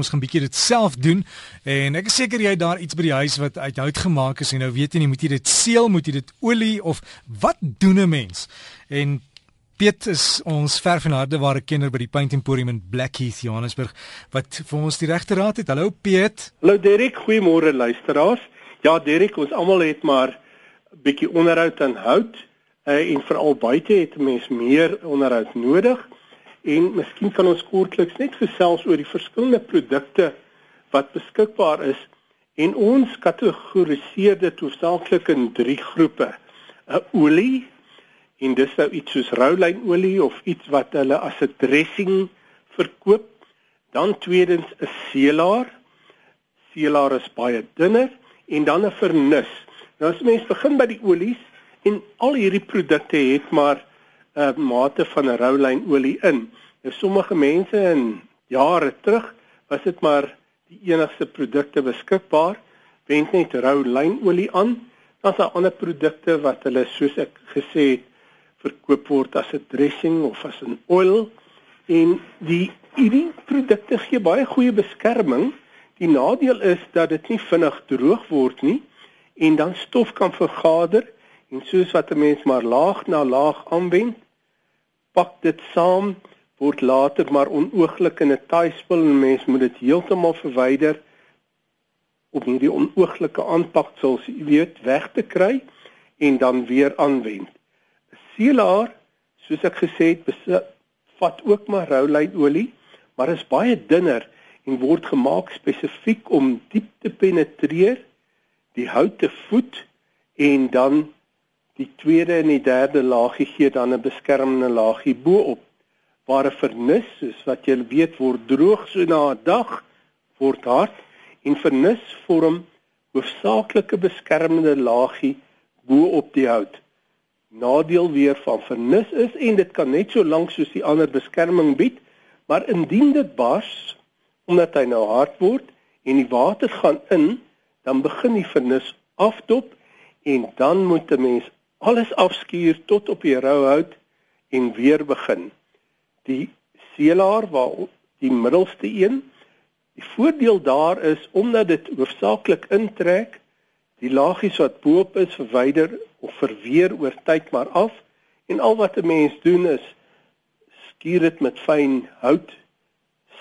Ons gaan bietjie dit self doen en ek is seker jy het daar iets by die huis wat uit hout gemaak is en nou weet jy nie moet jy dit seël, moet jy dit olie of wat doen 'n mens? En Piet is ons verf en hardeware kenner by die Paint Emporium in Blackheath, Johannesburg wat vir ons die regte raad het. Hallo Piet. Hallo Derek, goeiemôre luisteraars. Ja Derek, ons almal het maar 'n bietjie onderhoud aan hout uh, en veral buite het 'n mens meer onderhoud nodig en miskien kan ons kortliks net gesels oor die verskillende produkte wat beskikbaar is en ons kategoriseer dit hoofsaaklik in drie groepe. 'n Olie en dis nou iets soos roulynolie of iets wat hulle as 'n dressing verkoop. Dan tweedens 'n seelaar. Seelaar is baie dunner en dan 'n vernis. Nou as mens begin by die olies en al hierdie produkte het maar uh, mate van roulynolie in. Nou sommige mense in jare terug was dit maar die enigste produkte beskikbaar. Wens net roulynolie aan. Daar's daar ander produkte wat hulle soos ek gesê het verkoop word as 'n dressing of as 'n oil en die hierdie produkte gee baie goeie beskerming. Die nadeel is dat dit nie vinnig droog word nie en dan stof kan vergader en soos wat 'n mens maar laag na laag aanwend, pak dit saam word later maar onooglik in 'n taai spul en mens moet dit heeltemal verwyder om hierdie onooglike aanpaksels, jy weet, weg te kry en dan weer aanwend. Seelaar, soos ek gesê het, bevat ook maar roulyolie, maar is baie dunner en word gemaak spesifiek om diep te penetreer, die hout te voed en dan die tweede en die derde laagie gee dan 'n beskermende laagie bo-op waar 'n vernis soos wat jy weet word droog so na 'n dag word hard en vernis vorm hoofsaaklike beskermende laagie bo op die hout. Nadeel weer van vernis is en dit kan net so lank soos die ander beskerming bied, maar indien dit bars omdat hy nou hard word en die water gaan in, dan begin die vernis afdop en dan moet 'n mens alles afskuur tot op die rou hout en weer begin. Die seelaar waar die middelste een die voordeel daar is omdat dit hoofsaaklik intrek, die laagies wat bo-op is verwyder of verweer oor tyd maar af en al wat 'n mens doen is skuur dit met fyn hout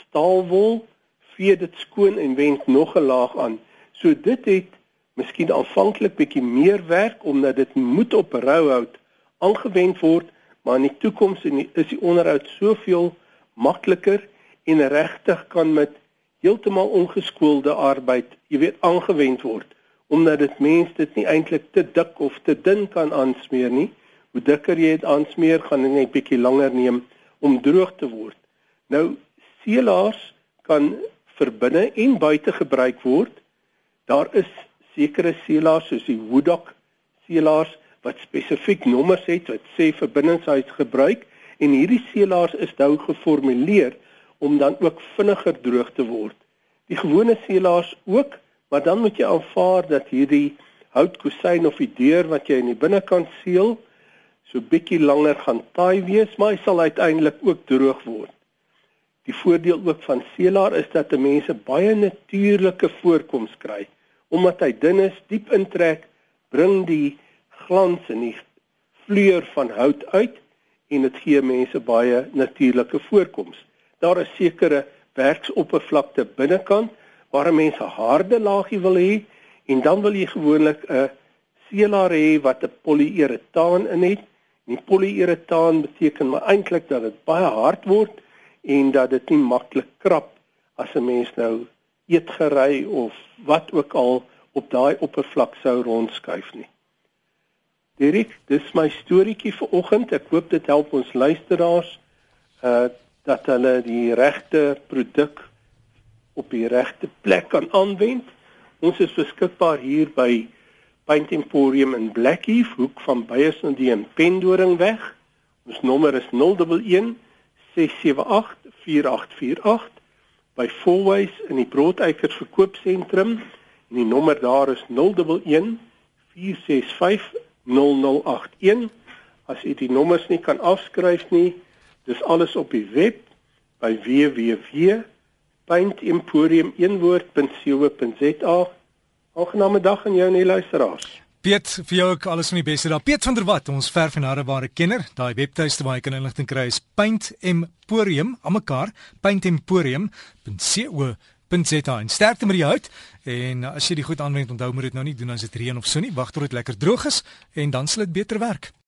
staalwol, vee dit skoon en wend nog 'n laag aan. So dit het miskien aanvanklik bietjie meer werk omdat dit moet op rou hout aangewend word, maar in die toekoms is die onderhoud soveel makliker en regtig kan met heeltemal ongeskoelde arbeid, jy weet, aangewend word omdat dit mens dit nie eintlik te dik of te dun kan aansmeer nie. Hoe dikker jy dit aansmeer, gaan dit net bietjie langer neem om droog te word. Nou seelaars kan vir binne en buite gebruik word. Daar is sekere seelaars soos die Woodok seelaars wat spesifiek nommers het wat sê verbindingshuis gebruik en hierdie seelaars is nou geformuleer om dan ook vinniger droog te word. Die gewone seelaars ook, maar dan moet jy aanvaar dat hierdie houtkusyn of die deur wat jy in die binnekant seël so bietjie langer gaan taai wees, maar hy sal uiteindelik ook droog word. Die voordeel ook van seelaar is dat mense baie natuurlike voorkoms kry omdat hy dun is, diep intrek, bring die glans en die vleur van hout uit en dit gee mense baie natuurlike voorkoms. Daar is sekere werksoppervlakte binnekant waar mense harde laagie wil hê en dan wil jy gewoonlik 'n seelaar hê wat 'n poliuretaan in het. Die poliuretaan beteken maar eintlik dat dit baie hard word en dat dit nie maklik krap as 'n mens nou eetgery of wat ook al op daai oppervlak sou rondskuif nie. Dirk, dis my storieetjie vir oggend. Ek hoop dit help ons luisteraars uh dat hulle die regte produk op die regte plek kan aanwend. Ons is beskikbaar hier by Paint Emporium in Blackheath, hoek van Beyers en Pendoringweg. Ons nommer is 011 678 4848 by Fourways in die Broodeikers verkoopsentrum en die nommer daar is 011 465 0081 as jy die nommers nie kan afskryf nie dis alles op die web by www paintemporium.co.za. Aangename dag aan jou en die luisteraars. Piet, vir jou ook alles van die beste daar. Piet van der Walt, ons verf en harbare kenner. Daai webtuiste waar jy kan inligting kry is paintemporium, almekaar, paintemporium.co.za. En sterkte met die hout en as jy die goed aanwend, onthou moet dit nou nie doen as dit reën of so nie. Wag tot dit lekker droog is en dan sal dit beter werk.